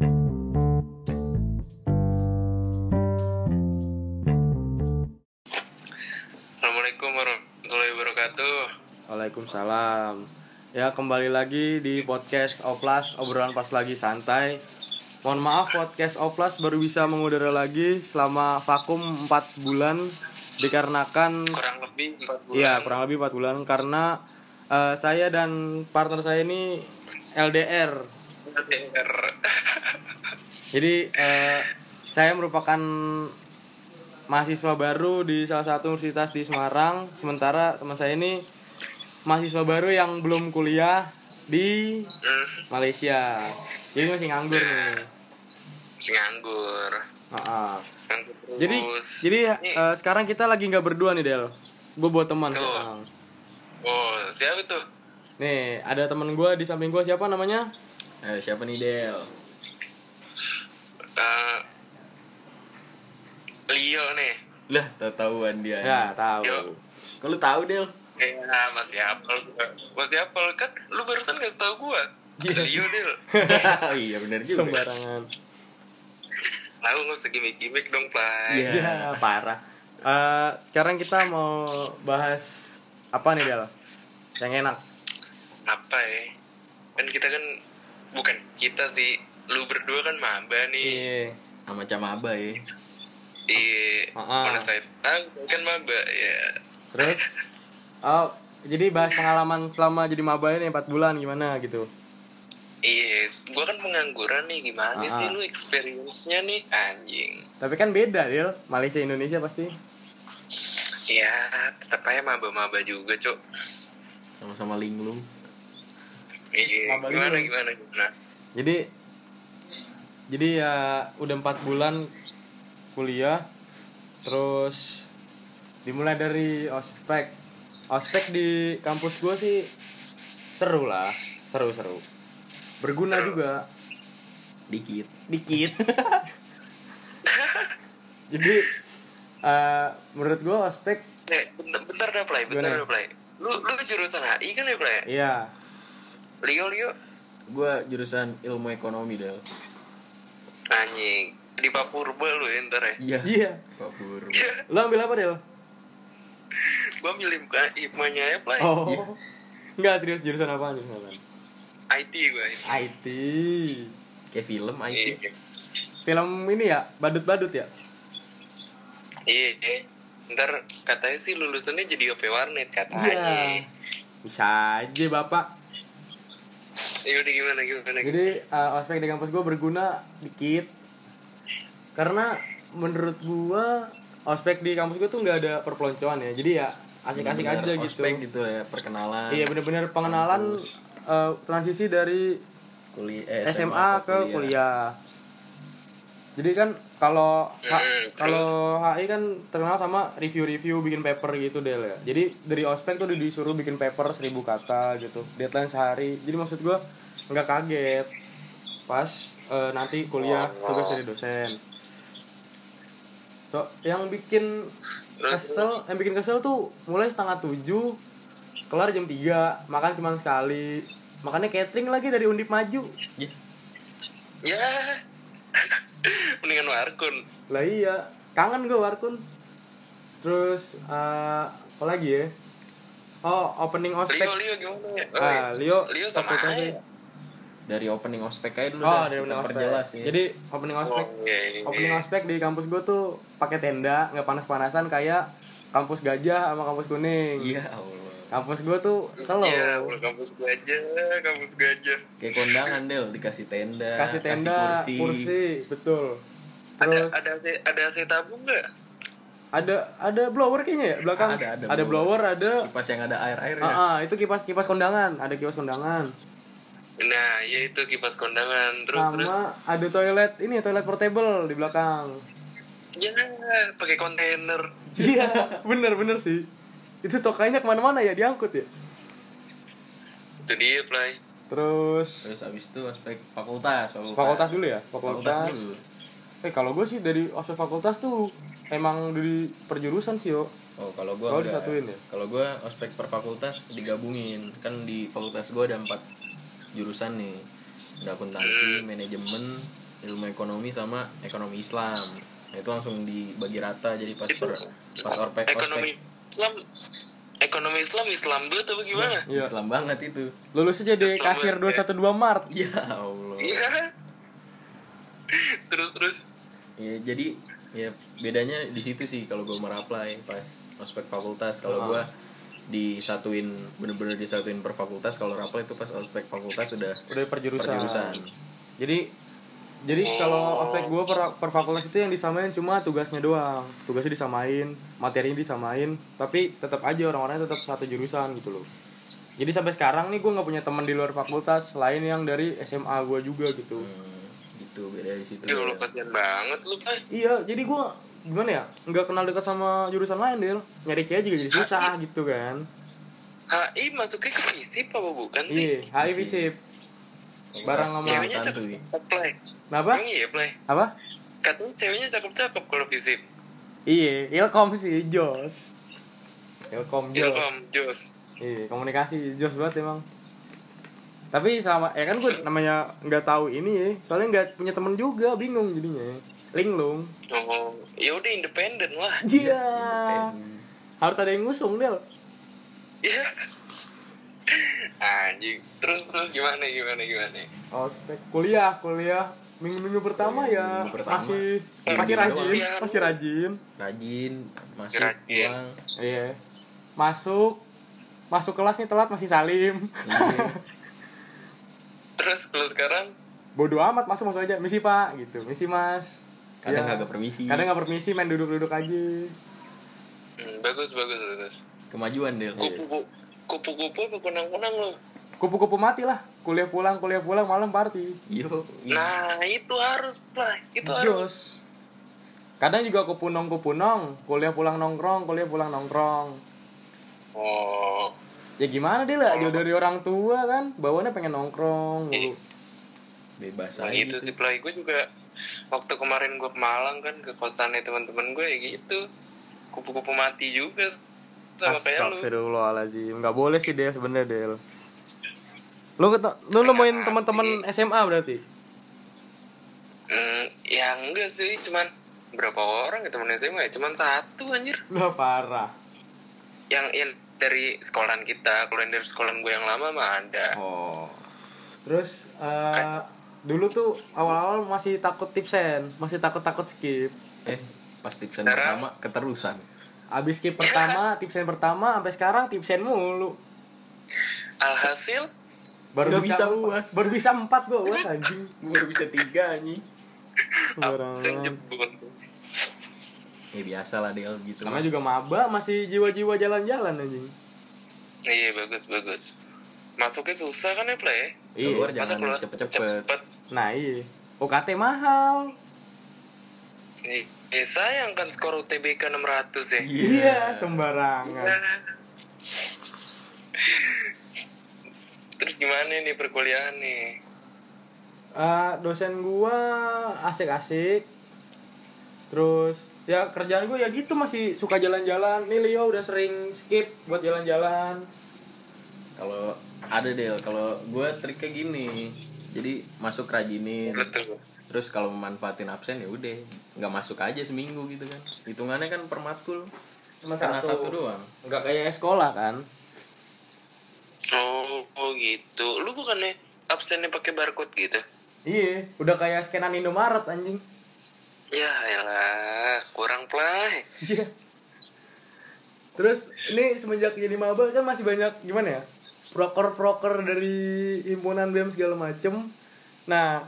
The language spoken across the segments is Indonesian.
Assalamualaikum warahmatullahi wabarakatuh. Waalaikumsalam. Ya kembali lagi di podcast Oplas obrolan pas lagi santai. Mohon maaf podcast Oplas baru bisa mengudara lagi selama vakum 4 bulan dikarenakan Kurang lebih 4 bulan. iya kurang lebih 4 bulan karena eh, saya dan partner saya ini LDR. LDR. Jadi eh, saya merupakan mahasiswa baru di salah satu universitas di Semarang. Sementara teman saya ini mahasiswa baru yang belum kuliah di Hmm, Malaysia. Jadi masih nganggur nih. masih nganggur. Nganggur terus. Jadi jadi eh, sekarang kita lagi nggak berdua nih Del. Gue buat teman sekarang. Oh, siapa tuh? Nih ada teman gue di samping gue siapa namanya? Eh, siapa nih Del? Eh, Leo nih. Lah, tahu-tahuan dia. Ya tahu. Lu tahu Del? Ya, masih apel gua. Masih apel kan? Lu barusan nggak tahu gua. Iya. Leo Del. oh iya benar juga. Sembarangan. Tahu nggak usah gimmick-gimmick dong, Play. Iya. Ya parah. Eh, sekarang kita mau bahas apa nih Del? Yang enak. Apa ya? Kan kita kan bukan kita sih. Lu berdua kan maba nih. Iya. Sama Camaba ya. Iya. Ah, ah. Mana saya? Ah, kan maba ya. Terus oh jadi bahas pengalaman selama jadi maba ini 4 bulan gimana gitu. Iya, gua kan pengangguran nih, gimana Ah, sih ah. lu experience-nya nih, anjing? Tapi kan beda, Dil. Malaysia Indonesia pasti. Ya, tetap aja maba-maba juga, Cok. Sama-sama linglung. Iya, Maba gimana, dulu. gimana, gimana? Jadi jadi ya udah empat bulan kuliah terus dimulai dari ospek ospek di kampus gue sih seru lah seru seru berguna Seru. juga Dikit. dikit jadi eh, menurut gue ospek Eh, bentar, bentar dah, Play, bentar dah, Play. Lu, lu jurusan HI kan ya, Play? iya Leo, Leo? Gua jurusan ilmu ekonomi Del. Anjing. Di Papurba lu ya, ntar ya? Iya. iya Pak Pur. lo ambil apa Del? gua ambil IPA, IPA-nya ya, Play. oh Iya. Enggak serius jurusan apa apa? IT gua. IT Kayak film IT. Iya, film ini ya badut-badut ya iya. iya. Ntar katanya sih lulusannya jadi OP Warnet, katanya. Iya. bisa aja bapak Ya udah gimana, gimana? jadi uh, ospek di kampus gue berguna dikit karena menurut gua ospek di kampus gue tuh nggak ada perpeloncoan ya jadi ya asik-asik Bener, aja gitu ospek gitu ya, perkenalan. iya bener-bener pengenalan uh, transisi dari Kuliah eh, SMA, ke kuliah. Jadi kan kalau Hmm, kalau HI kan terkenal sama review-review bikin paper gitu Del ya. Jadi dari ospek tuh disuruh bikin paper 1000 kata gitu. Deadline sehari. Jadi maksud gua nggak kaget pas eh, nanti kuliah tugas dari dosen. So, yang bikin kesel, yang bikin kesel tuh mulai setengah tujuh, kelar jam 3, makan cuma sekali. Makannya catering lagi dari Undip Maju. Ya, Ya. Mendingan warkun. Lah iya, kangen gue Warkun. Terus eh, apa lagi ya? Oh, opening ospek. Leo, Leo gimana ya? Oh, Ah, Leo Leo sama aja. dari opening ospek aja dulu Oh, dah. dari opening ospek. perjelas ya. Jadi opening ospek, Oh, iya, iya. opening ospek di kampus gue tuh pakai tenda, nggak panas-panasan kayak kampus gajah sama kampus kuning. Iya Allah. Kampus gue tuh slow. Iya, kampus gue aja, kampus gue aja. Kayak kondangan Del, dikasih tenda, Kasih tenda, kursi. betul. Ada Terus ada AC, ada AC tabung nggak? ada ada blower kayaknya ya belakang. Ada, ada ada blower, blower. ada Kipas yang ada air-airnya. Ah, ah, itu kipas kipas kondangan, ada kipas kondangan. Nah, ya itu kipas kondangan. Terus terus. sama ada toilet ini toilet portable di belakang Ya, pakai kontainer. iya bener bener sih itu tokainya ke mana-mana ya diangkut ya Itu dia, Play. terus Terus abis itu aspek fakultas, fakultas. fakultas dulu ya Fakultas fakultas dulu. eh kalau gue sih dari ospek fakultas tuh emang dari perjurusan sih yo Oh, kalau gua Oh, enggak. disatuin ya? Kalau gua ospek per fakultas digabungin. Kan di fakultas gua ada empat jurusan nih. Ada akuntansi, manajemen, ilmu ekonomi sama ekonomi Islam nah, itu langsung dibagi rata jadi pas per, pas orpek ekonomi Islam ekonomi Islam Islam banget apa gimana? Iya. Islam banget itu. Lulusnya jadi Islam kasir banget, 212 Mart. ya Allah. Iya. Terus terus. Ya jadi ya bedanya di situ sih kalau gue meraplai pas ospek fakultas. Kalau Ah. gue disatuin bener-bener disatuin per fakultas. Kalau rappel itu pas ospek fakultas sudah Udah perjurusan. perjurusan Jadi jadi kalau ospek gue per, per fakultas itu yang disamain cuma tugasnya doang. Tugasnya disamain, materinya disamain, tapi tetap aja orang-orangnya tetap satu jurusan gitu loh. Jadi sampai sekarang nih gue nggak punya teman di luar fakultas lain yang dari SMA gue juga gitu. Hmm, gitu beda di situ ya kasihan banget lu Pak Iya, jadi gue gimana ya nggak kenal dekat sama jurusan lain deh nyari cewek juga jadi susah gitu kan HI masuknya ke FISIP apa bukan sih? iya HIV sip barang sama Ceweknya santuy cakep play. kenapa iya play. apa Katanya ceweknya cakep-cakep kalau FISIP. iya ilkom sih jos ilkom jos Ilkom, Jos. iya komunikasi jos banget emang tapi sama ya kan gue namanya nggak tahu ini ya soalnya nggak punya temen juga bingung jadinya linglung Oh, ya udah independen lah. iya harus ada yang ngusung Del Iya. Anjing. Terus terus gimana gimana gimana? ospek kuliah kuliah minggu minggu pertama ya Minggu pertama. masih Minggu masih doang. rajin masih rajin rajin masuk Rajin. iya masuk masuk kelas nih telat masih salim Iya. Terus kalau sekarang bodoh amat masuk masuk aja misi pak gitu misi mas kadang Iya. kagak permisi kadang nggak permisi main duduk duduk aja hmm, bagus bagus bagus. kemajuan deh Kupu kupu-kupu apa kunang-kunang lo? kupu-kupu mati lah. Kuliah pulang kuliah pulang malam party. Yo. Nah, itu harus lah. Itu harus. kadang juga kupunong kupunong kuliah pulang nongkrong kuliah pulang nongkrong. Oh. ya gimana deh lah? Jauh dari orang tua kan? Bawaannya pengen nongkrong mulu. Bebas Nah, aja gitu gitu. sih. Play gue juga waktu kemarin gue ke Malang kan ke kosannya teman-teman gue ya gitu. Kupu-kupu mati juga sama kayak lu Astagfirullahaladzim. Nggak boleh sih Del sebenarnya Del. Lu lu nemuin teman-teman SMA berarti? Hmm, ya enggak sih cuman berapa orang ya temen SMA ya? Cuman satu anjir. Lah parah. Yang yang dari sekolahan kita kalau yang dari sekolahan gue yang lama mah ada. Oh. Terus eh, dulu tuh awal-awal masih takut tipsen masih takut-takut skip. Eh pas tipsen Sekarang- pertama keterusan abis skip pertama tipsen pertama sampai sekarang tipsen mulu. Alhasil baru Nggak bisa, uas. baru bisa empat gua uas anjing. Baru bisa tiga absen jebun ya biasa lah Del gitu. Namanya juga maba masih jiwa-jiwa jalan-jalan anjing. Iya bagus bagus. Masuknya susah kan ya play keluar iya. masa jangan keluar cepet-cepet. cepet. Nah iya. UKT mahal Nih, eh sayang kan skor UTBK 600 ya. Iya sembarangan. Terus gimana nih perkuliahan nih? Eh, dosen gua asik-asik. Terus ya kerjaan gue ya gitu masih suka jalan-jalan. Nih Leo udah sering skip buat jalan-jalan. Kalau ada Del kalau gue triknya gini. Jadi masuk rajinin. Betul. Terus kalau memanfaatin absen ya udah nggak masuk aja seminggu gitu kan hitungannya kan per matkul cuma satu, satu doang nggak kayak sekolah kan Oh, oh gitu. Lu bukannya absennya pakai barcode gitu? iya udah kayak scanan Indomaret anjing Ya elah, kurang play. Iya. Terus ini semenjak jadi maba kan masih banyak gimana ya? Proker-proker dari himpunan BEM segala macem. Nah,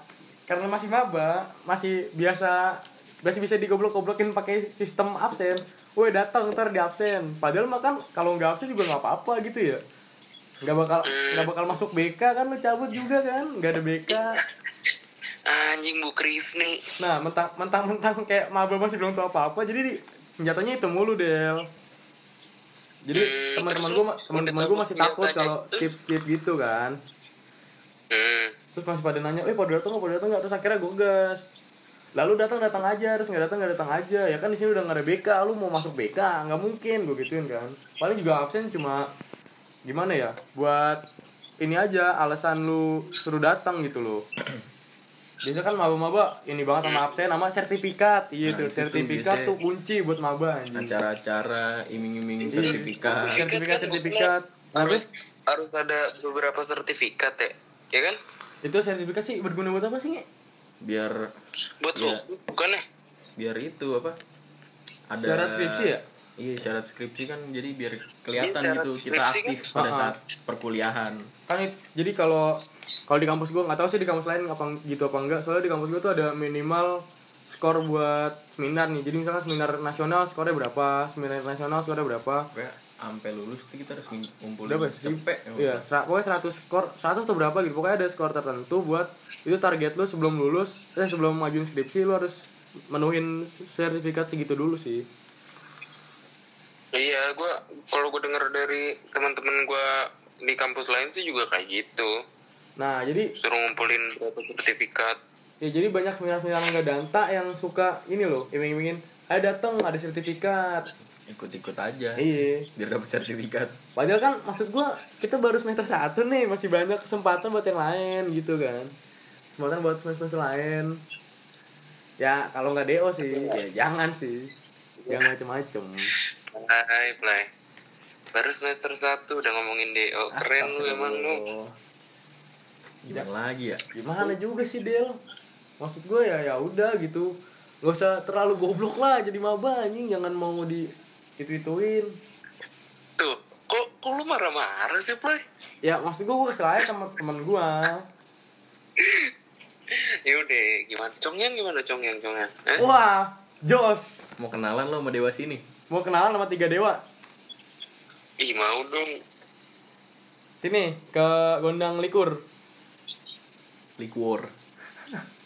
karena masih maba, masih biasa masih bisa digoblok-goblokin pakai sistem absen. Woi datang ntar di absen. Padahal mah kan kalau nggak absen juga nggak apa-apa gitu ya. Nggak bakal nggak bakal masuk BK kan lu cabut juga kan? Nggak ada BK. Anjing Bu Krisni. Nah, mentang mentang mentang kayak maba masih belum tahu apa-apa, jadi di- senjatanya itu mulu Del. Jadi Hmm, teman-teman gue teman-teman gue masih takut kalau skip skip gitu kan. Hmm. Terus masih pada nanya, eh pada datang nggak pada datang nggak? Terus akhirnya gue gas. Lalu datang datang aja, terus nggak datang nggak datang aja. Ya kan di sini udah nggak ada BK, lu mau masuk BK nggak mungkin gue gituin kan. Paling juga absen cuma gimana ya? Buat ini aja alasan lu suruh datang gitu loh. biasanya kan maba-maba ini banget sama absen sama sertifikat iya Nah, sertifikat tuh kunci buat maba anjing acara-acara iming-iming Iya. sertifikat sertifikat sertifikat harus harus ada beberapa sertifikat ya ya kan itu sertifikat sih berguna buat apa sih Nge? biar buat lu bukan ya biar itu apa ada Syarat skripsi ya? iya syarat skripsi kan jadi biar kelihatan Iya, gitu kita kan. aktif pada Ah, ah. saat perkuliahan kan jadi kalau kalau di kampus gue nggak tahu sih di kampus lain apa gitu apa enggak soalnya di kampus gue tuh ada minimal skor buat seminar nih jadi misalkan seminar nasional skornya berapa seminar nasional skornya berapa sampai lulus tuh kita harus ngumpulin udah pasti cepet iya sera- pokoknya 100 skor 100 atau berapa gitu pokoknya ada skor tertentu buat itu target lu sebelum lulus eh sebelum majuin skripsi lu harus menuhin sertifikat segitu dulu sih. Iya gua kalau gua denger dari teman-teman gua di kampus lain sih juga kayak gitu. Nah jadi suruh ngumpulin berapa sertifikat. Ya jadi banyak seminar-seminar nggak danta yang suka ini loh iming-imingin ayo datang ada sertifikat ikut-ikut aja iya biar dapat sertifikat Padahal kan maksud gua kita baru semester satu nih masih banyak kesempatan buat yang lain gitu kan. Kesempatan buat semester semester lain. Ya kalau nggak do sih ya jangan sih. Jangan macem-macem. Hai play baru semester 1 udah ngomongin DO keren lu emang lu gimana lagi ya Gimana juga sih Del? Maksud gua ya ya udah gitu. Gak usah terlalu goblok lah jadi maba anjing jangan mau di itu ituin. tuh kok kok lu marah-marah sih play Ya maksud gua gua kesel aja sama teman gua. ya udah gimana congyan gimana congyan congyan Hah? Wah, Jos. mau kenalan lo sama dewa sini Mau kenalan sama tiga dewa? ih mau dong Sini ke Gondang Likur. liquor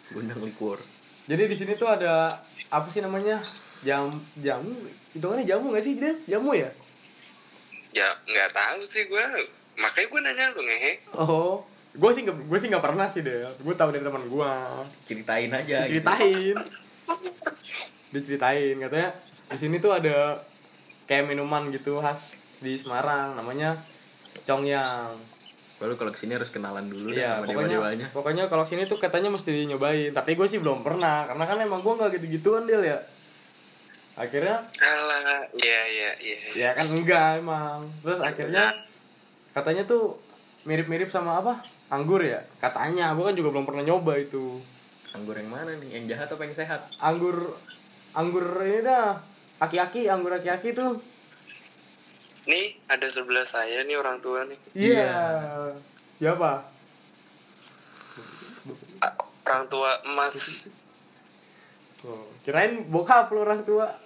gundang liquor Jadi di sini tuh ada apa sih namanya? Jam jamu. Hitungannya jamu gak sih, Del? Jamu ya? ya nggak tahu sih gua makanya gua nanya lu ngehe Oh. Gue sih nggak gue sih nggak pernah sih, Del. Gue tahu dari teman gue. ceritain aja gitu. Diceritain. Diceritain katanya di sini tuh ada kayak minuman gitu khas di Semarang namanya Congyang. baru kalau ke sini harus kenalan dulu deh Iya, sama dewa pokoknya dewanya pokoknya kalau sini tuh katanya mesti nyobain, tapi gue sih belum pernah karena kan emang gue nggak gitu-gituan Del ya. Akhirnya? Alah iya iya iya ya kan enggak emang. Terus akhirnya katanya tuh mirip-mirip sama apa? Anggur ya? Katanya. Gue kan juga belum pernah nyoba itu. Anggur yang mana nih? Yang jahat apa yang sehat? Anggur anggur ini dah. Aki-aki anggur aki-aki tuh. Nih ada sebelah saya nih orang tua nih. Iya. Siapa? Ah, orang tua emas. Oh, kirain bokap lu orang tua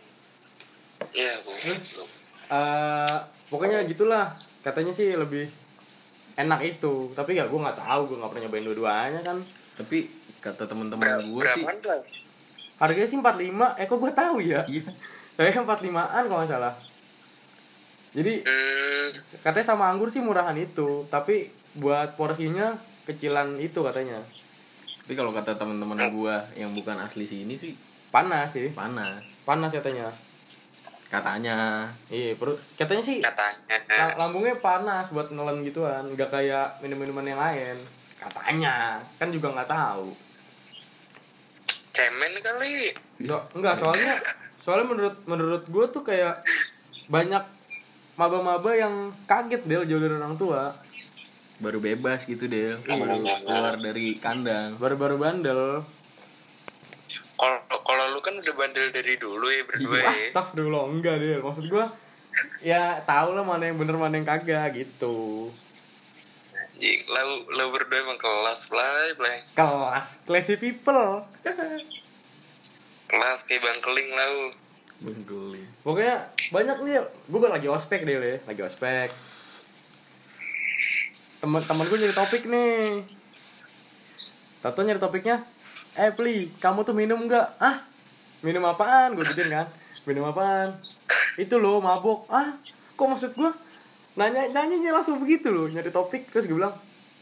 Iya, Bu. Eh, pokoknya gitulah katanya sih lebih enak itu tapi ya gue nggak tahu gue nggak pernah nyobain dua-duanya kan tapi kata teman-teman Berapa, gue sih tuh? harganya sih 45 eh kok gue tahu ya iya Kayaknya 45an kalau nggak salah. Jadi Hmm, katanya sama anggur sih murahan itu, tapi buat porsinya kecilan itu katanya. tapi kalau kata teman-teman gue yang bukan asli sini sih Panas sih, panas panas katanya. Katanya Iya, perut katanya sih katanya. la- lambungnya panas buat nelen gituan, nggak kayak minum-minuman yang lain. Katanya, kan juga nggak tahu. Cemen kali. So, enggak soalnya soalnya menurut menurut gue tuh kayak banyak maba-maba yang kaget deh jauh dari orang tua baru bebas gitu deh Iya. baru keluar dari kandang baru-baru bandel Kalau kalau lu kan udah bandel dari dulu ya berdua ya. Astagfirullah enggak deh maksud gua ya tau lah mana yang bener mana yang kagak gitu Anjing, Lu, lu berdua emang kelas play play. kelas classy people Kelas kayak bangkeling lau. Bengkuli. pokoknya banyak nih gue lagi ospek deh le lagi ospek teman-teman gue nyari topik nih Tato nyari topiknya eh pli kamu tuh minum nggak? Ah minum apaan? Gue gituin kan minum apaan? Itu loh mabok. Ah kok maksud gue nanya nanya langsung begitu loh nyari topik. Terus gue bilang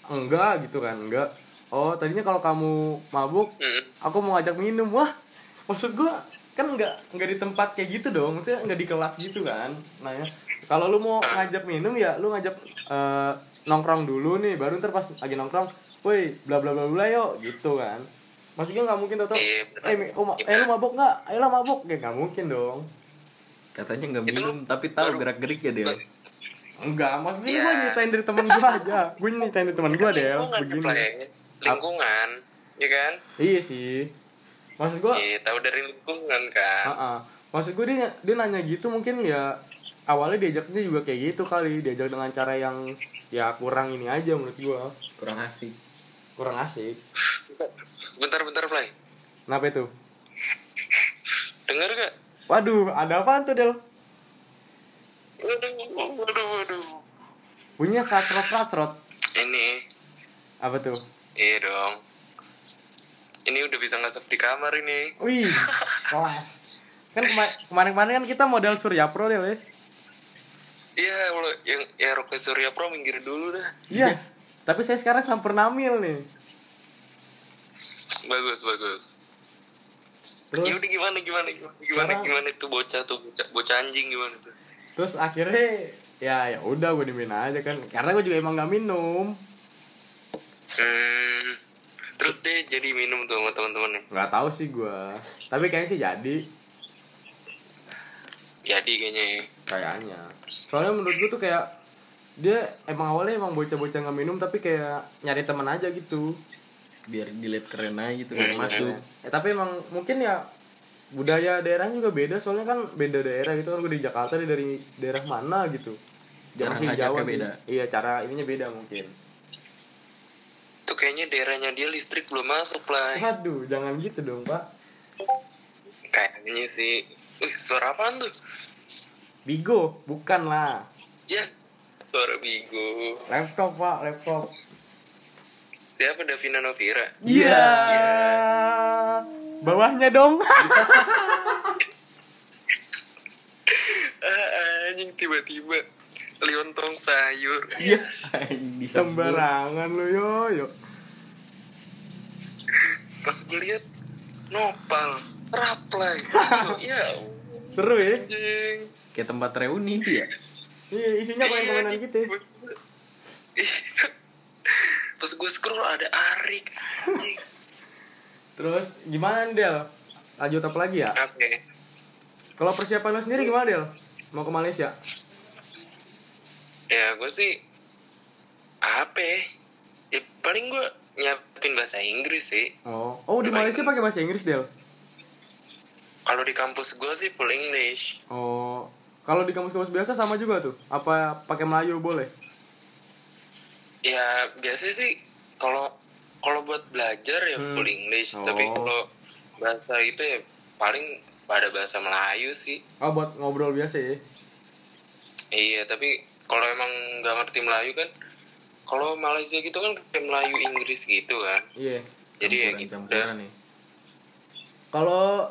enggak gitu kan enggak. Oh tadinya kalau kamu mabuk aku mau ngajak minum. Wah maksud gua kan nggak nggak di tempat kayak gitu dong. Maksudnya nggak di kelas gitu kan. Nah ya. Kalau lu mau ngajak minum ya lu ngajak eh, nongkrong dulu nih. Baru ntar pas lagi nongkrong woi bla bla bla bla yuk gitu kan maksudnya nggak mungkin Iya, eh, mi- oh, eh lu mabok nggak? Ayo lah mabok? Ya nggak mungkin dong. Katanya nggak minum tapi tahu gerak gerik ya Del. enggak maksudnya Iya. gue nyeritain dari teman gue aja. Gue nyeritain dari teman gue deh lingkungan begini. Play. lingkungan ya kan? Iya sih. Maksud gue iya tahu dari lingkungan kan? Ah, ah. Maksud gue dia, dia nanya gitu mungkin ya awalnya diajaknya juga kayak gitu kali. Diajak dengan cara yang ya kurang ini aja menurut gue Kurang asik. kurang asik bentar bentar play kenapa itu? Dengar gak waduh ada apa tuh del? Waduh waduh waduh. Bunyinya sacrot ini. Apa tuh? Iya dong. Ini udah bisa ngasap di kamar ini. Wih kelas. Kan kema- kemarin-kemarin kan kita model Surya Pro del ya? Iya lo yang ya Rocky Surya Pro minggir dulu dah. Iya. Tapi saya sekarang sampurnamil nih bagus bagus. Terus? Ya udah gimana gimana gimana gimana Sekarang- gimana tuh bocah tuh? Bocah, bocah anjing gimana tuh? Terus akhirnya ya ya udah gue dimin aja kan. Karena gue juga emang nggak minum. Hmm, terus deh jadi minum tuh sama teman-temannya? Nggak tahu sih gue tapi kayaknya sih jadi. Jadi kayaknya ya. kayaknya. Soalnya menurut gue tuh kayak dia emang awalnya emang bocah-bocah nggak minum tapi kayak nyari teman aja gitu Biar dilihat keren aja gitu kan masuk. eh, tapi emang mungkin ya budaya daerahnya juga beda soalnya kan beda daerah gitu kan gue di Jakarta dia dari daerah mana gitu. Cara Masih ngajaknya sih. beda. iya cara ininya beda mungkin. Tuh kayaknya daerahnya dia listrik belum masuk lah. Aduh jangan gitu dong pak. Kayaknya sih. Wih, suara apaan tuh? Bigo? Bukan lah. Ya suara Bigo. Laptop pak laptop siapa Davina Novira? Iya. Bawahnya dong. Ah, anjing tiba-tiba liontong sayur. Iya. Sembarangan lu yo yo. Pas gue lihat nopal raplay. Ya seru ya. Anjing. Kayak tempat reuni itu ya. iya isinya komen-komenan Iya, gitu ya. Pas gue scroll ada Arik anjing. Terus gimana Del? Lanjut apa lagi ya? Oke. Kalau persiapan lo sendiri gimana Del? Mau ke Malaysia? Ya gue sih apa ya? ya paling gue nyiapin bahasa Inggris sih. Oh. Oh di Malaysia pakai bahasa Inggris Del? Kalau di kampus gue sih full English. Oh. Kalau di kampus-kampus biasa sama juga tuh. Apa pakai Melayu boleh ya biasanya sih kalau kalau buat belajar ya Hmm. full English. Oh. tapi kalau bahasa itu ya paling pada bahasa Melayu sih. Oh buat ngobrol biasa ya? Iya tapi kalau emang nggak ngerti Melayu kan kalau Malaysia gitu kan kayak Melayu Inggris gitu kan. Iya. Jadi ya gitu. udah nih. kalau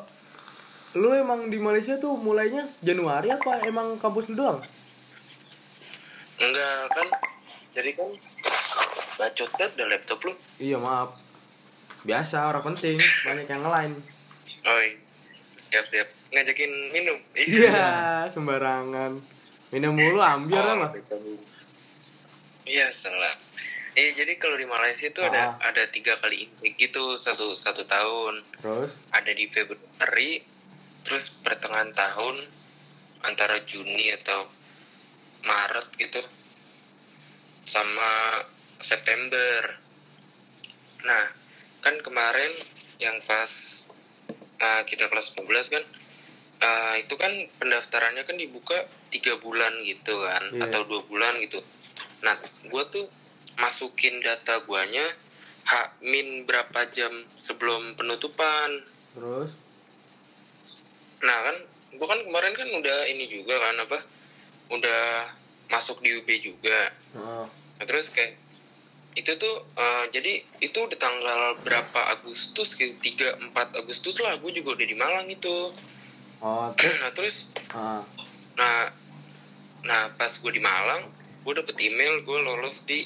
lu emang di Malaysia tuh mulainya Januari apa emang kampus lu doang? Enggak kan jadi kan bacot banget udah laptop lu? Iya maaf. Biasa orang penting. Banyak yang lain oi. Siap siap ngajakin minum. Iya sembarangan. Minum mulu ambil Oh, lah. Iya salah. Iya jadi kalau di Malaysia itu ada Ah. ada tiga kali intake gitu satu satu tahun. terus? Ada di Februari, terus pertengahan tahun antara Juni atau Maret gitu, sama September. Nah kan kemarin yang pas uh, kita kelas 12 kan uh, itu kan pendaftarannya kan dibuka tiga bulan gitu kan Iya. atau dua bulan gitu. Nah gue tuh masukin data guanya hak min berapa jam sebelum penutupan. Terus? Nah kan gue kan kemarin kan udah ini juga kan apa udah masuk di UB juga. Oh, nah, terus kayak itu tuh uh, jadi itu udah tanggal berapa? Agustus gitu. 3 4 Agustus lah. Gue juga udah di Malang itu. Oh terus nah terus ah, nah nah pas gue di Malang gue dapet email gue lolos di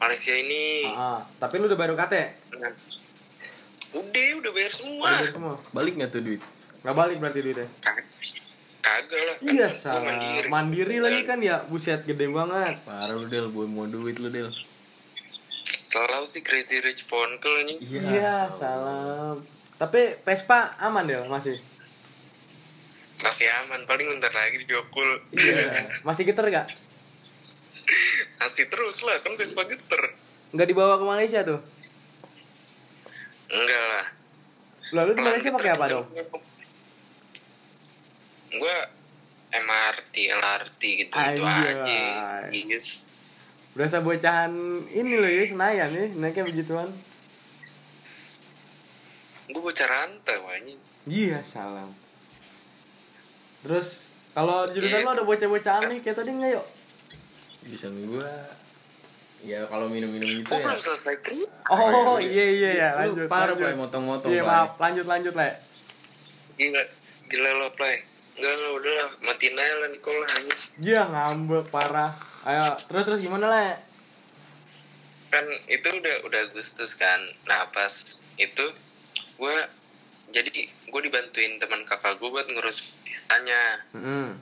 Malaysia ini. Ah, tapi lu udah baru KT nah, udah udah bayar semua. Udah bayar semua? Balik nggak tuh duit? nggak balik berarti duitnya? Kag- kagak lah. Iya salah. mandiri. mandiri lagi kan ya? Buset gede banget. Parah lu Del, gue mau duit lu Del. Selalu sih crazy rich ponkel nih Iya, salam. Tapi Vespa aman deh masih. masih aman paling bentar lagi dijokul Iya. Masih geter gak? masih terus lah kan Vespa geter Nggak dibawa ke Malaysia tuh? enggak lah Lalu di Malaysia pakai apa dong? gue MRT LRT gitu gitu aja yes Berasa bocahan ini loh ya, Senayan ya, naiknya begituan. gue bocah rantau anjing Iya, salam. Terus kalau di jurusan Iya. lo ada bocah-bocahan nih kayak tadi nggak yuk? Jurusan gua ya kalau minum-minum gitu gue ya. belum selesai cerita Oh, iya. iya iya ya, Lu lanjut. parah, lanjut. Play, motong-motong, Iya, maaf, lanjut lanjut, Le. gila gila lo play enggak enggak udah lah matiin aja lah Nicole anjing Iya, ngambek parah. Ayo, terus terus gimana, Le? kan itu udah udah Agustus kan nah pas itu gue jadi gue dibantuin teman kakak gue buat ngurus visanya Hmm.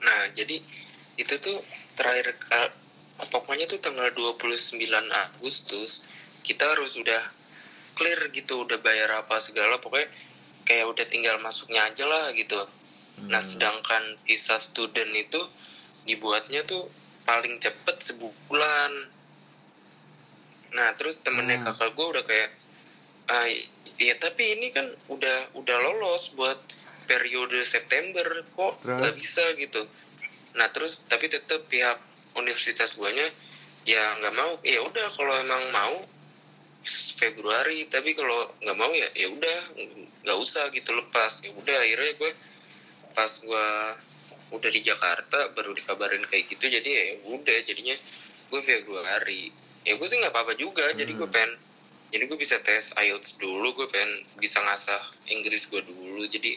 nah jadi itu tuh terakhir eh, pokoknya tuh tanggal 29 Agustus kita harus udah clear gitu udah bayar apa segala pokoknya kayak udah tinggal masuknya aja lah gitu nah sedangkan visa student itu dibuatnya tuh paling cepet sebulan. Nah terus temennya Hmm. kakak gue udah kayak ah iya tapi ini kan udah udah lolos buat periode September kok nggak bisa gitu. Nah terus tapi tetap pihak universitas guanya ya nggak mau. Ya udah kalau emang mau Februari tapi kalau nggak mau ya ya udah nggak usah gitu lepas. Ya udah akhirnya gue pas gue udah di Jakarta baru dikabarin kayak gitu jadi ya udah jadinya gue Februari ya gue sih nggak apa-apa juga jadi gue pengen jadi gue bisa tes IELTS dulu gue pengen bisa ngasah Inggris gue dulu jadi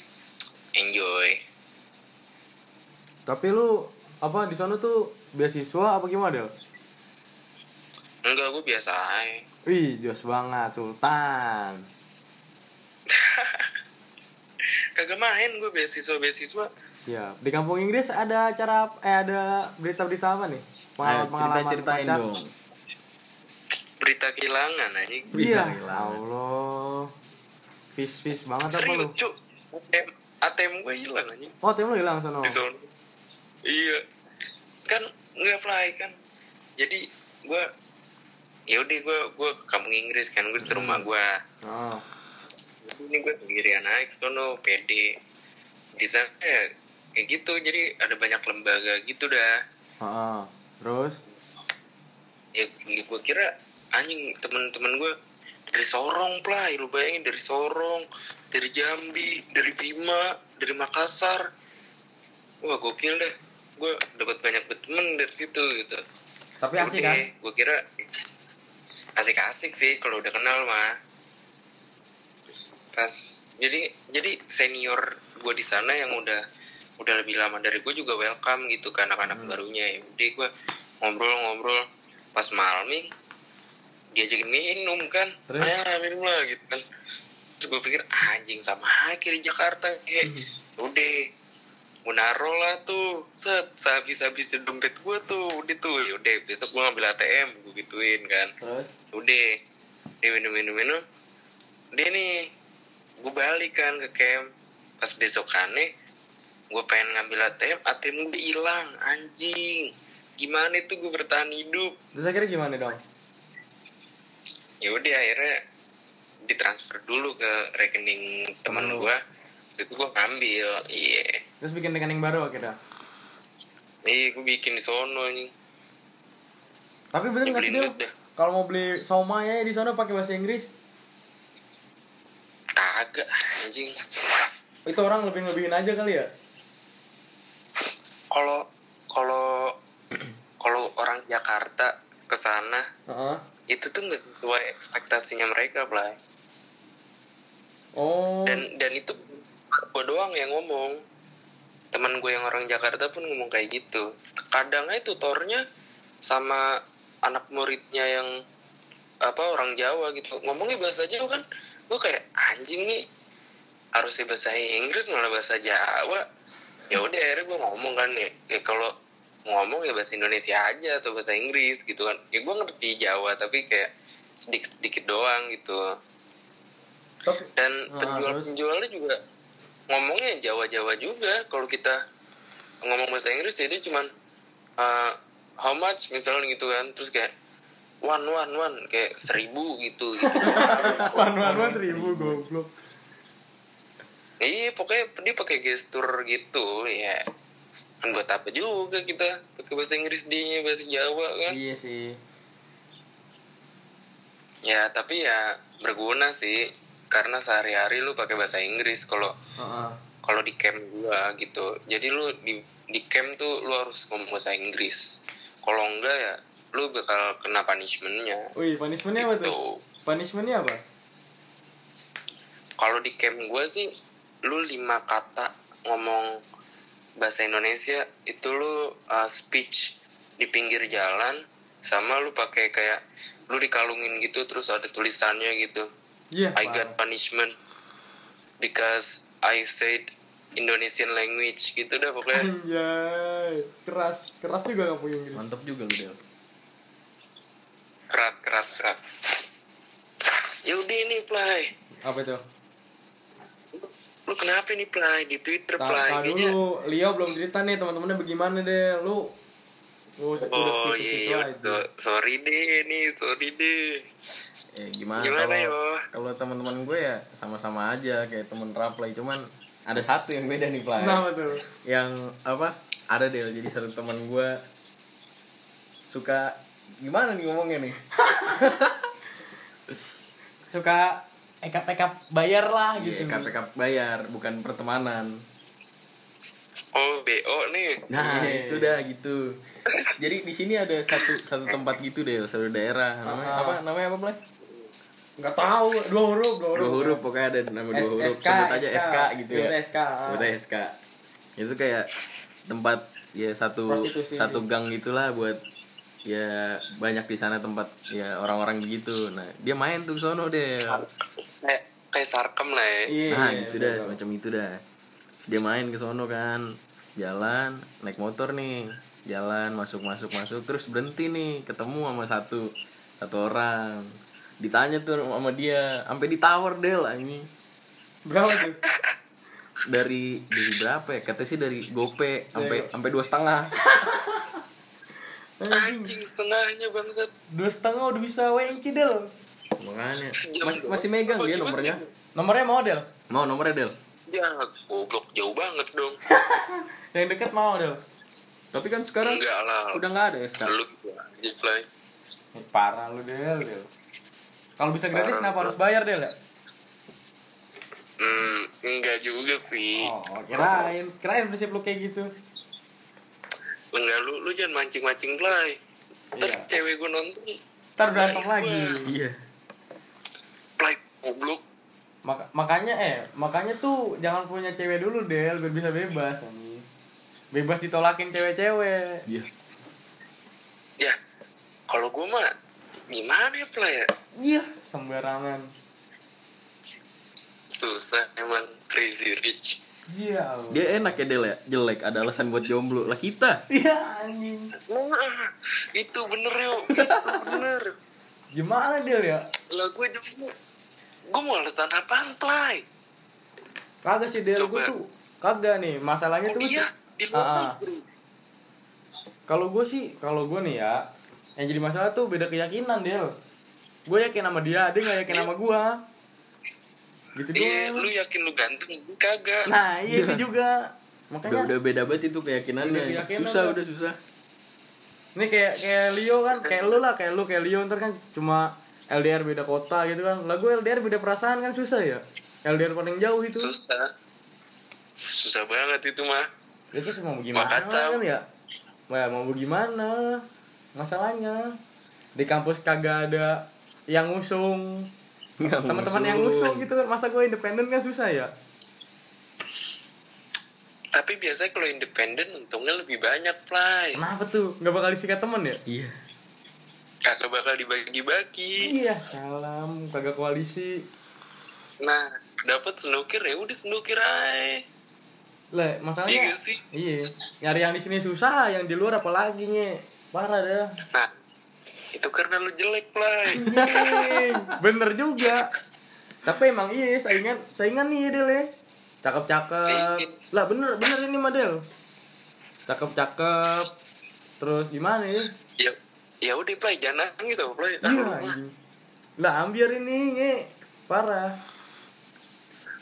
enjoy. Tapi lu apa di sana tuh beasiswa apa gimana, Del? enggak gue biasa aja. Wih, jos banget, Sultan. kagak main gue beasiswa beasiswa Siap. Di kampung Inggris ada acara eh ada berita-berita apa nih? Pengalaman cerita-ceritain pacar? dong. berita kehilangan anjing Iya, kehilangan. Allah. Fish-fish banget apa lu? cuk ATM, ATM gue hilang anjing Oh, tim lu hilang sono. di sono iya kan nggak fly kan jadi gue ya udah gue gue ke kampung Inggris kan gue di Hmm. rumah gue Oh. ini gue sendirian aja ke sono pede di sana ya kayak gitu. Jadi ada banyak lembaga gitu dah. Heeh. Terus? Ya gue kira anjing teman-teman gue dari Sorong play. Lu bayangin dari Sorong dari Jambi dari Bima dari Makassar. Wah gokil deh. Gue dapat banyak temen dari situ gitu. Tapi asik kan? gue kira asik-asik sih kalau udah kenal mah. Pas jadi jadi senior gue di sana yang udah udah lebih lama dari gue juga welcome gitu ke anak-anak barunya. Ya udah gue ngobrol-ngobrol. Pas malming diajakin minum kan. Terus? ayo minum lah gitu kan. Terus gue pikir anjing sama aja di Jakarta kayak udah gue naro lah tuh. Set sehabis habis dompet gue tuh. Udah tuh ya udah besok gue ngambil ATM gue gituin kan. Terus? Udah dia minum minum minum. Dia nih gue balik kan ke camp. Pas besokannya gue pengen ngambil ATM ATM gue hilang anjing. Gimana itu gue bertahan hidup? Terus akhirnya gimana dong? ya udah akhirnya ditransfer dulu ke rekening teman gue terus itu gue ngambil iya. Terus bikin rekening baru akhirnya. iya gue bikin di sono anjing. Tapi bener nggak sih. Kalau mau beli somai ya di sana pakai bahasa Inggris, kagak anjing. Itu orang lebih lebihin aja kali ya? Kalau kalau kalau orang Jakarta ke sana Heeh. itu tuh nggak sesuai ekspektasinya mereka Blay. Oh. dan dan itu gue doang yang ngomong teman gue yang orang Jakarta pun ngomong kayak gitu kadang aja tutornya sama anak muridnya yang apa orang Jawa gitu ngomongnya bahasa Jawa kan gue kayak anjing nih harusnya bahasa Inggris malah bahasa Jawa ya udah akhirnya gue ngomong kan ya, ya kalau mau ngomong ya bahasa Indonesia aja atau bahasa Inggris gitu kan. Ya gue ngerti Jawa tapi kayak sedikit sedikit doang gitu. Tapi dan Ah, penjual penjualnya juga ngomongnya Jawa Jawa juga. Kalau kita ngomong bahasa Inggris jadi cuman uh, how much misalnya gitu kan. Terus kayak one one one kayak seribu gitu, gitu. wan wan wan seribu goblok. Iya pokoknya dia pakai gestur gitu ya kan buat apa juga kita pakai bahasa Inggris di bahasa Jawa kan Iya sih. ya tapi ya berguna sih karena sehari-hari lu pakai bahasa Inggris kalau Heeh. kalau di camp gua gitu jadi lu di di camp tuh lu harus ngomong bahasa Inggris kalau enggak ya lu bakal kena punishmentnya Wih, punishmentnya apa gitu tuh? Punishmentnya apa? kalau di camp gua sih lu lima kata ngomong bahasa Indonesia itu lu uh, speech di pinggir jalan sama lu pakai kayak lu dikalungin gitu terus ada tulisannya gitu Iya. I got punishment because I said Indonesian language gitu dah pokoknya Anjay, keras, keras juga kamu Inggris. Mantap juga lu Del. keras keras keras yaudah ini play Apa itu? Lu kenapa nih play di Twitter play kayaknya dulu, Leo belum cerita nih teman-temannya bagaimana deh, lu. Oh, oh iya iya so- sorry deh nih sorry deh Eh gimana, Gimana, kalau kalau teman-teman gue ya sama-sama aja kayak temen Raplay cuman ada satu yang beda nih Play. Kenapa tuh? Yang apa? Ada Del jadi satu teman gue suka gimana nih ngomongnya nih? Suka ekap-ekap bayar lah Iya, gitu. KPK bayar bukan pertemanan. oh BO nih Nah, Iya. itu dah gitu. Jadi di sini ada satu satu tempat gitu deh, satu daerah. Namanya apa? Namanya apa, Play? Enggak tahu, dua huruf, dua huruf. Dua huruf pokoknya ada nama dua huruf. SK, Sebut aja SK, gitu ya. SK. Sebut aja SK. Itu kayak tempat ya satu Prostitusi. satu gang gitulah buat ya banyak di sana tempat ya orang-orang begitu. Nah, dia main tuh sono deh. kayak kayak sarkem lah ya Iya. Nah, iya, gitu dah, betul. semacam itu dah. Dia main ke sono kan, jalan, naik motor nih, jalan masuk masuk masuk, terus berhenti nih, ketemu sama satu satu orang. Ditanya tuh sama dia, sampai ditawar Del anjing. Berapa tuh? Dari dari berapa ya? Kata sih dari gope sampai Iya. sampai dua setengah. Anjing, anjing setengahnya bangsat dua setengah udah bisa wengki del. Makanya Sejam masih, megang dia nomornya. Nomornya mau del. Mau nomornya Del? ya goblok jauh banget dong Yang deket mau del. Tapi kan sekarang enggak lah udah nggak ada SK. lu gitu aja play Eh, Parah lu del, del. Kalau bisa gratis Parah, kenapa harus bayar del ya? hmm enggak juga sih Oh, kirain, kirain prinsip lu kayak gitu. Enggak lu lu jangan mancing mancing play ntar Iya. cewek gue nonton Ntar berantem lagi. Iya. play goblok Maka, makanya eh, makanya tuh jangan punya cewek dulu del, biar bisa bebas anjing. Bebas ditolakin cewek-cewek. Iya. ya kalau gue mah gimana ya play ya Iya, sembarangan. susah emang crazy rich Iya. Allah. Dia enak ya Del ya, jelek ada alasan buat jomblo. Lah kita. Iya anjing. Nah, itu bener yuk. Itu bener. Gimana del ya? lah gue juga gue mau alasan apaan play Kagak sih del. Gue tuh kagak nih. Masalahnya tuh dia di Ah, ah. kalau gue sih kalau gue nih ya yang jadi masalah tuh beda keyakinan del. Gue yakin sama dia dia nggak yakin sama gue gitu Iya, doang lu yakin lu ganteng? Gue Kagak. nah iya itu juga udah makanya udah beda banget itu keyakinannya. Keyakinan susah lah. udah susah. ini kayak kayak Leo kan kayak lu lah kayak lu kayak Leo ntar kan cuma LDR beda kota gitu kan lah gue LDR beda perasaan kan susah ya LDR paling jauh itu Susah. Susah banget itu mah. itu sih mau gimana kacau. kan ya Wah, mau gimana masalahnya di kampus kagak ada yang ngusung teman-teman yang ngusung gitu kan masa gue independen kan susah ya Tapi biasanya kalau independen untungnya lebih banyak, Play. kenapa tuh nggak bakal disikat temen ya Iya. Kagak bakal dibagi-bagi. iya salam kagak koalisi Nah, dapat snooker ya udah snooker aja. lah Iya masalahnya gak sih? iya nyari yang di sini susah yang di luar apalagi nye parah dah Nah, itu karena lu jelek, Play. Anjing, bener juga. Tapi emang iya saingan saingan nih Del ya. Cakep cakep lah bener bener ini model cakep cakep terus gimana ya? Ya, ya udah, Play. Jangan nangis tau, Play. iya lah ambiar ini nge parah.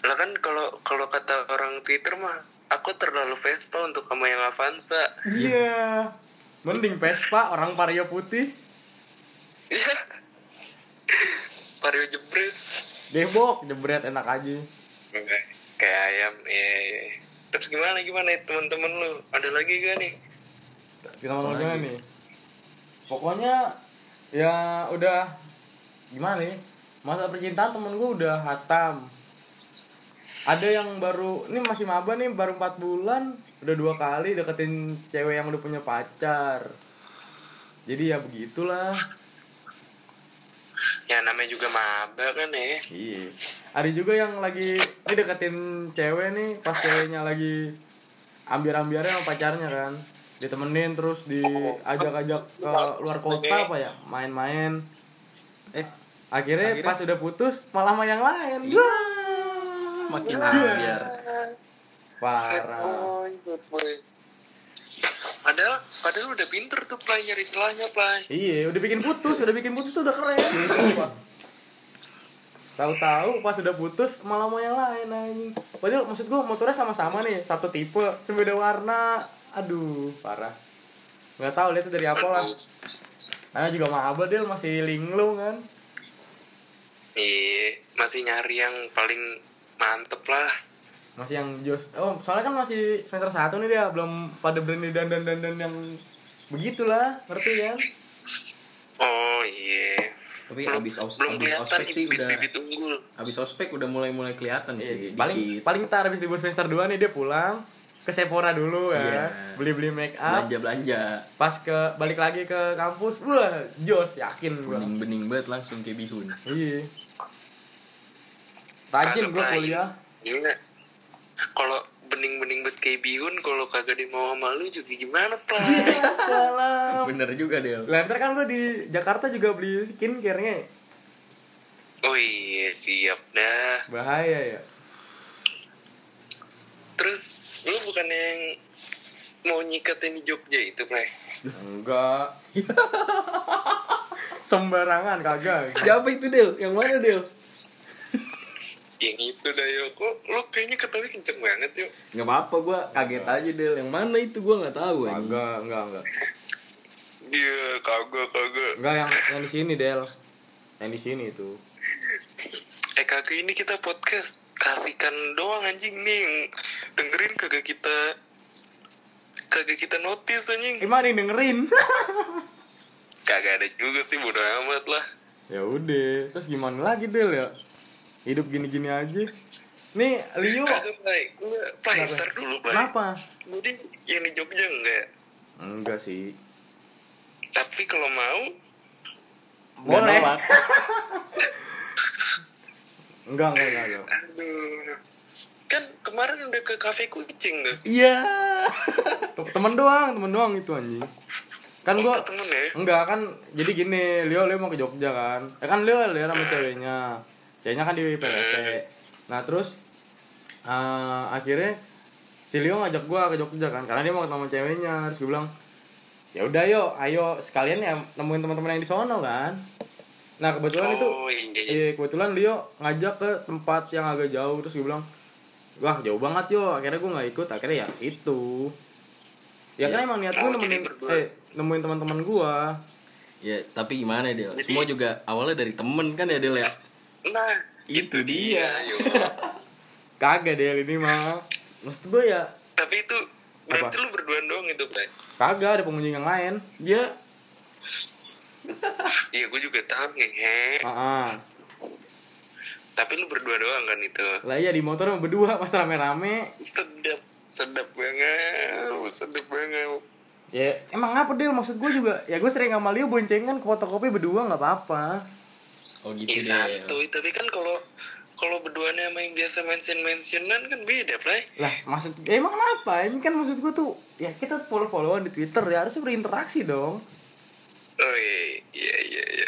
Lah kan kalau kalau kata orang Twitter mah, aku terlalu Vespa untuk kamu yang Avanza. iya. Mending Vespa orang Vario putih. Iya. Vario jebret. debok jebret enak aja Enggak, kayak ayam. Iya, iya. Terus gimana gimana ya, teman-teman lu? Ada lagi gak nih? kita mau gimana nih pokoknya ya udah gimana nih masa percintaan temen gue udah hatam ada yang baru ini masih maba nih baru 4 bulan udah dua kali deketin cewek yang udah punya pacar jadi ya begitulah Ya namanya juga maba kan ya. iya. Ada juga yang lagi ini deketin cewek nih pas ceweknya lagi ambil-ambilnya sama pacarnya kan. Ditemenin terus diajak-ajak ke luar kota apa ya main-main. Eh akhirnya, Akhirnya? pas udah putus malah sama yang lain. Wah, makin ambiar. Parah. Padahal, padahal udah pinter tuh play nyari celahnya play. iya udah bikin putus udah bikin putus tuh udah keren. Tahu-tahu pas udah putus malah mau yang lain anjing. Padahal maksud gua motornya sama-sama nih satu tipe cuma beda warna. Aduh parah. Nggak tahu lihat dari apa lah. Karena juga maba dia masih linglung kan? Iya, masih nyari yang paling mantep lah. Masih yang jos oh soalnya kan masih semester satu nih dia belum pada berani dan dan dan dan yang begitulah ngerti kan Oh iya. tapi Belum- abis belum abis kelihatan ospek sih bibit udah bibit unggul. abis ospek udah mulai mulai kelihatan Iya, sih paling dikit paling tar habis libur semester 2 nih dia pulang ke Sephora dulu ya Iya. beli beli make up belanja belanja pas ke balik lagi ke kampus wah jos yakin gua bening bening banget langsung kayak bihun iya rajin Play. kuliah Gila. Kalau bening-bening buat kayak bihun, kalau kagak dia mau sama lu juga gimana, Play? Iya, salam. Bener juga Del. Lah ntar kan gua di Jakarta juga beli skincare-nya. Oh iya, siap dah. bahaya ya. Terus, lu bukan yang mau nyikatin di Jogja itu, Play? enggak. Sembarangan kagak. Siapa itu Del? Yang mana Del Yang itu dah, yo. Kok lu kayaknya ketawa kenceng banget, yuk. nggak apa apa gue kaget aja Del yang mana itu gue nggak tahu anjing. kagak enggak enggak Iya, kagak, kagak. enggak yang yang di sini Del yang di sini itu Eh, kagak ini kita podcast. Kasihkan doang anjing nih. Dengerin kagak kita... Kagak kita notice anjing. gimana nih dengerin Kagak ada juga sih, bodo amat lah. ya udah terus gimana lagi Del ya hidup gini-gini aja. Nih Leo. Kagak, dulu, Play. kenapa? Jadi, yang di Jogja enggak? enggak sih. Tapi kalau mau, Nggak boleh enggak enggak enggak, enggak. aduh. Kan kemarin udah ke kafe kucing tuh. iya. Temen doang temen doang itu anjing. Kan Oh, gua temen ya? enggak kan jadi gini Leo Leo mau ke Jogja kan. Ya kan Leo Leo sama ceweknya ceweknya kan di PPT nah terus eh, akhirnya si Leo ngajak gua ke Jogja kan karena dia mau ketemu ceweknya. Terus gue bilang ya udah yuk ayo sekalian ya nemuin teman-teman yang di sono kan. Nah kebetulan itu Oh, iya. iya. Iya kebetulan Leo ngajak ke tempat yang agak jauh. Terus gue bilang wah jauh banget yo. Akhirnya gue nggak ikut akhirnya ya itu. Ya kan emang niat gue nemenin jadi berdua. eh nemuin teman-teman gue ya tapi gimana Jadi- semua juga awalnya dari temen kan ya Del ya Nah, itu dia. Yo. kagak deh ini mah maksud gue ya Tapi itu berarti lu berdua doang itu, Play. kagak ada pengunjung yang lain ya Iya, gue juga tahu nih. ah ah. Tapi lu berdua doang kan itu. lah iya di motor mah berdua pas rame-rame Sedap, sedap banget, sedap banget. ya emang apa Del maksud gue juga ya gue sering sama Leo boncengan ke fotokopi berdua nggak apa-apa oh gitu Iya Del satu, tapi kan kalau kalau berduanya sama yang biasa mention mentionan kan beda play Lah, maksud ya emang kenapa? Ini kan maksud gua tuh ya kita follow-followan di Twitter ya harusnya berinteraksi dong. oh iya iya iya, iya.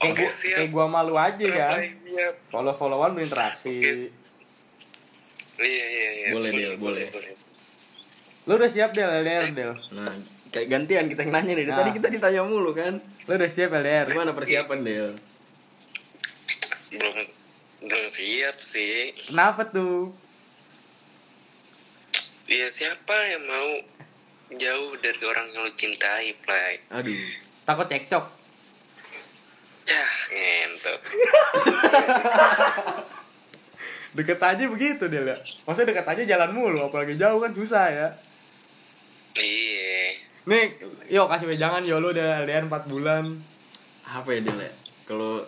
Kayak oke gua, siap kayak gua malu aja kan. Play, siap Follow-followan berinteraksi. Oke. iya iya iya Boleh, Del, boleh. Lu udah siap Del LDR Del? Nah, kayak gantian kita yang nanya nih. Nah. Tadi kita ditanya mulu kan. Lu udah siap LDR? Gimana persiapan Del? Belum belum siap sih Kenapa tuh? Iya siapa yang mau jauh dari orang yang lo cintai, Play? Aduh. Takut cekcok. Cah, ngentot. Deket aja begitu Del ya. Maksudnya deket aja jalan mulu, apalagi jauh kan susah ya. Iya. Nih, yo kasih wejangan yo lu udah LDR 4 bulan. Apa ya Del ya? Kalau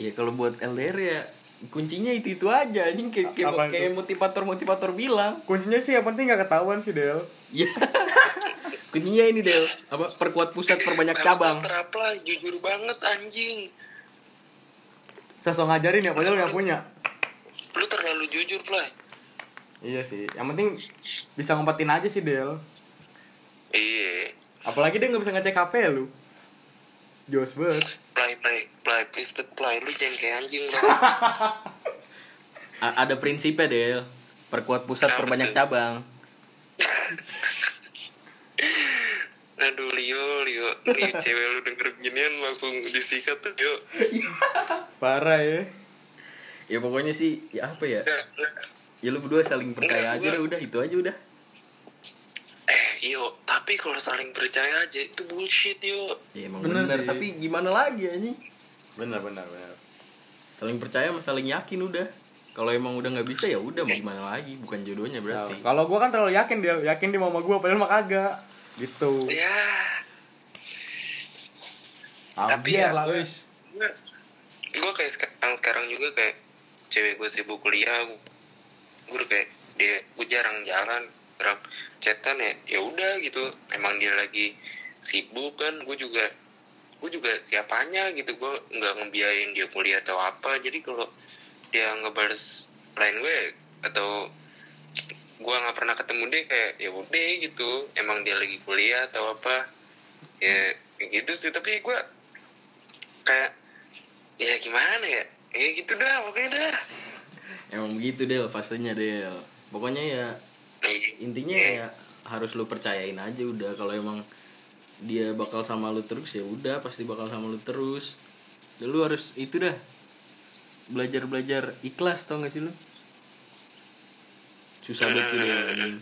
ya kalau buat LDR ya kuncinya itu itu aja anjing kayak kayak, kayak motivator motivator bilang Kuncinya sih yang penting gak ketahuan sih Del. ya kuncinya ini Del apa perkuat pusat perbanyak cabang Teraplah, jujur banget anjing. Sosok ngajarin ya padahal gak punya. Lu terlalu jujur, Play. Iya sih, yang penting bisa ngumpetin aja sih Del. Iya. Apalagi dia nggak bisa ngecek HP lu. Jos banget. Play, play, play, please, but play. Lu jangan kayak anjing, Play. A- ada prinsipnya Del perkuat pusat Apa perbanyak tuh? cabang Aduh, Leo, Leo. Nih, cewek lu denger ginian langsung disikat tuh, Leo. Parah ya. ya pokoknya sih ya apa ya Ya, ya lu berdua saling percaya Enggak, aja gua- udah itu aja udah yo, tapi kalau saling percaya aja itu bullshit, yo. ya emang Bener bener, sih. tapi gimana lagi anjing Benar benar benar. saling percaya sama saling yakin udah kalau emang udah nggak bisa ya udah mau gimana lagi bukan jodohnya berarti Kalau gua kan terlalu yakin dia, yakin dia mau sama gua padahal mah kagak. Gitu. Ya, Tapi Tapi ya, lah gua- wis. gue kayak sekarang sekarang juga kayak cewek gue sibuk kuliah gue kayak dia gue jarang jalan jarang chatan ya ya udah gitu. Emang dia lagi sibuk kan gue juga gue juga siapanya gitu. Gue nggak ngebiayain dia kuliah atau apa. Jadi kalau dia ngebales lain gue atau gue nggak pernah ketemu dia kayak ya udah gitu. Emang dia lagi kuliah atau apa. Ya kayak gitu sih. Tapi gue kayak ya gimana ya? Ya gitu dah pokoknya dah. Emang begitu Del fasenya Del. Pokoknya ya intinya ya harus lu percayain aja udah kalau emang dia bakal sama lu terus ya udah pasti bakal sama lu terus Dan lu harus itu dah belajar belajar ikhlas tau gak sih lu susah banget tuh anjing.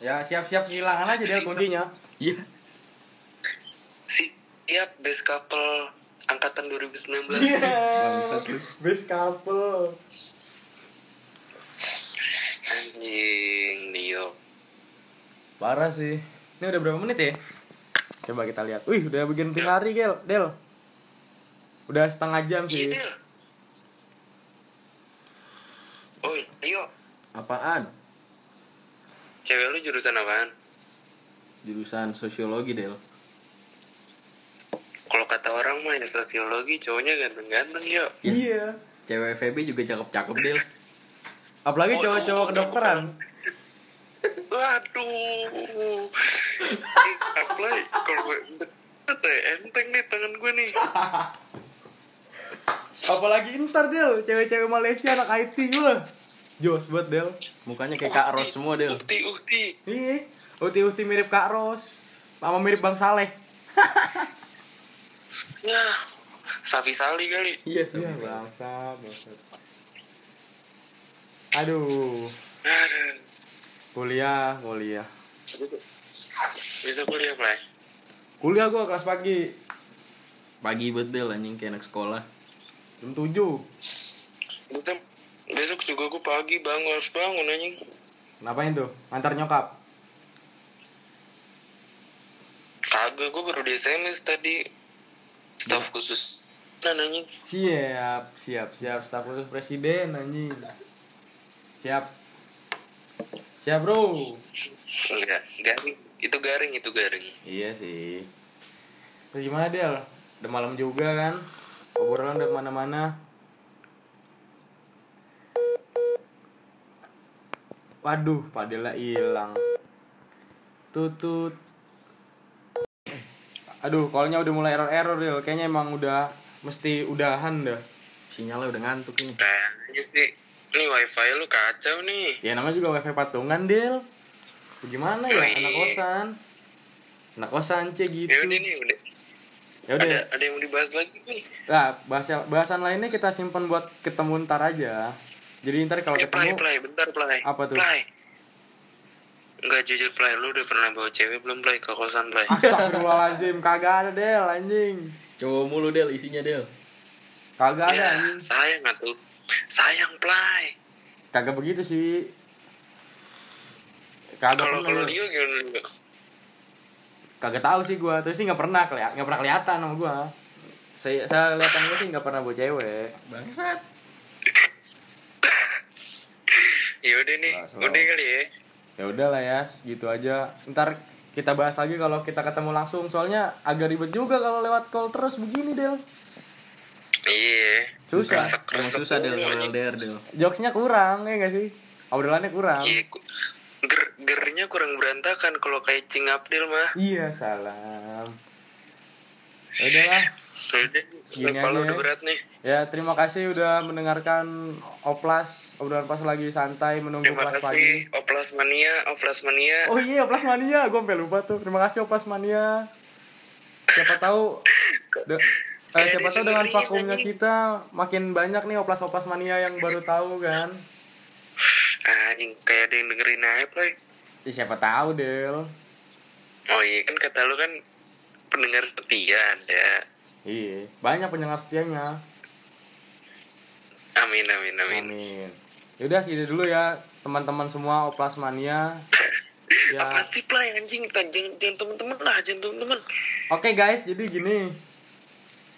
Ya siap-siap kehilangan aja dia kuncinya. iya siap best couple angkatan 2019 Iya. Lu. Best couple. Anjing Dio Parah sih. Ini udah berapa menit ya? Coba kita lihat. Wih, udah bikin tim hari, Gel. Del. Udah setengah jam sih. iya Del oh Dio apaan cewek lu jurusan apaan jurusan sosiologi Del kalau kata orang mah ya sosiologi cowoknya ganteng-ganteng yo Iya. cewek FEB juga cakep-cakep Del Apalagi Oh, cowok-cowok oh, kedokteran. waduh apply kalau gue enteng nih tangan gue nih Apalagi ntar Del, cewek-cewek Malaysia anak IT gue. Jos buat Del. mukanya kayak Kak Ros semua Del ukti ukti Iya. Uti-uti mirip Kak Ros. Sama mirip Bang Saleh. ya Safi Sali kali iya Iya, bangsa, bangsa. Aduh, Aduh. kuliah, kuliah. bisa kuliah play Kuliah gua kelas pagi. pagi Del anjing kayak anak sekolah Jam 7. besok besok juga gue pagi bangun harus bangun anjing Ngapain tuh? Antar nyokap. kagak gue baru di SMS tadi staff khusus nah anjing Siap, siap, siap. Staf khusus presiden anjing. Siap. Siap, Bro. Enggak, garing. Itu garing, itu garing. Iya sih. Terus gimana, Del? Udah malam juga kan? Obrolan udah mana mana Waduh, Padela hilang. Tutut. Aduh, kalau udah mulai error-error, Del. Kayaknya emang udah mesti udahan deh. Sinyalnya udah ngantuk ini. Kayaknya sih ini wifi lu kacau nih. Ya namanya juga wifi patungan, Del. Gimana ya, Yoi. anak kosan? Anak kosan, cie gitu. Ya udah nih, udah. Ya udah. Ada ada yang mau dibahas lagi nih. Nah, bahasa, bahasan lainnya kita simpan buat ketemu ntar aja. Jadi ntar kalau play, ketemu play, bentar, play. Apa tuh? Play. Enggak jujur, play. Lu udah pernah bawa cewek belum, play? Ke kosan, play. Astagfirullahaladzim, kagak ada Del anjing. Coba mulu Del isinya Del. Kagak ada ya, anjing. sayang atuh. Sayang, play. Kagak begitu sih. Kagak Kalau pernah. kalau. Leo gimana? Kagak tahu sih gua, terus sih nggak pernah keliat, nggak pernah kelihatan sama gua. Saya saya kelihatan gua sih nggak pernah bawa cewek. Bangsat. Ya udah nih, Nah, udah kali ya. Ya udahlah ya, gitu aja. Ntar kita bahas lagi kalau kita ketemu langsung. Soalnya agak ribet juga kalau lewat call terus begini Del. Iya. Susah. Emang susah Del kalau LDR Del. Jokesnya kurang ya nggak sih? Obrolannya kurang. Iya, ku- ger gernya kurang berantakan kalau kayak Cing Abdil mah. Iya salam. Ya udahlah. Udah, Segini aja udah ya. berat nih. Ya terima kasih udah mendengarkan Oplas obrolan pas lagi santai menunggu Terima kelas pagi. kasih Oplas Mania, Oplas Mania. Oh iya Oplas Mania, gue sampai lupa tuh. Terima kasih Oplas Mania. Siapa tahu eh, siapa tahu dengan vakumnya anjing. kita makin banyak nih Oplas Oplas Mania yang baru tahu kan. Anjing, kayak ada yang dengerin aja, Play. Ya, siapa tahu Del. Oh iya, kan kata lu kan pendengar setia ada. Iya, banyak pendengar setianya. Amin, amin, amin. Amin. Yaudah segitu dulu ya teman-teman semua Oplas Mania. Ya. Apa sih, Play, anjing? Jangan, jangan temen-temen lah, jangan temen-temen. Oke guys, jadi gini.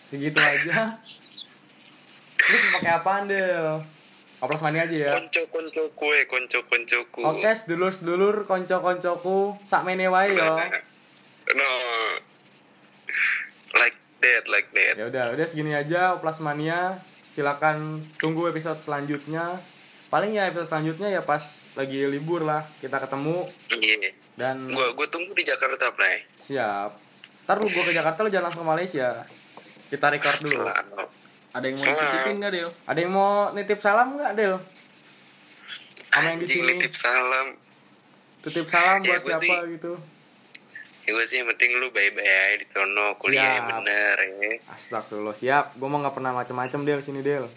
Segitu aja. Lu pakai apaan, Del? Oplas Mania aja ya. Konco-konco kue, konco-koncoku. Oke, sedulur-sedulur, konco-koncoku, sak mene wae yo. No. Like that, like that. Ya udah, udah segini aja Oplas Mania. Silakan tunggu episode selanjutnya. Paling ya episode selanjutnya ya pas lagi libur lah kita ketemu Iya. dan Gua gua tunggu di Jakarta, Play. siap. Ntar lu gua ke Jakarta lu jangan langsung ke Malaysia. Kita record dulu. Selalu. Ada yang mau Salam. dititipin nggak Del? Ada yang mau nitip salam nggak, Del? Sama yang di sini. nitip salam. Titip salam Ya, buat gua siapa sih- gitu. Ya gue sih yang penting lu baik-baik aja di sono kuliah yang Siap. bener ya. Astagfirullah, siap. Gua mau nggak pernah macem-macem Del sini, Del.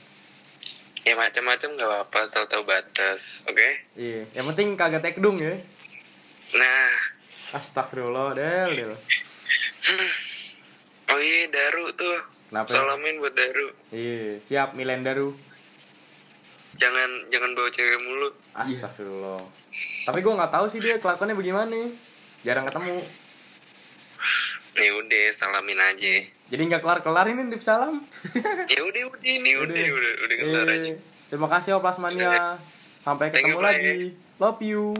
Ya macam-macam gak apa-apa, asal tahu batas, oke? Iya, yang penting kagak tekdung ya. Nah, Astagfirullah, Del, Del. oh iya Daru tuh, Kenapa? salamin buat Daru. Iya, siap Milen Daru. Jangan jangan bawa cewek mulu. Astagfirullah. Tapi gua nggak tahu sih dia kelakuannya bagaimana. Jarang ketemu. Ya udah, salamin aja. Jadi nggak kelar-kelar ini tip salam. ya udah, udah ini udah udah udah kelar Eh, aja. Terima kasih Oplas Mania. Sampai ketemu lagi. Love you.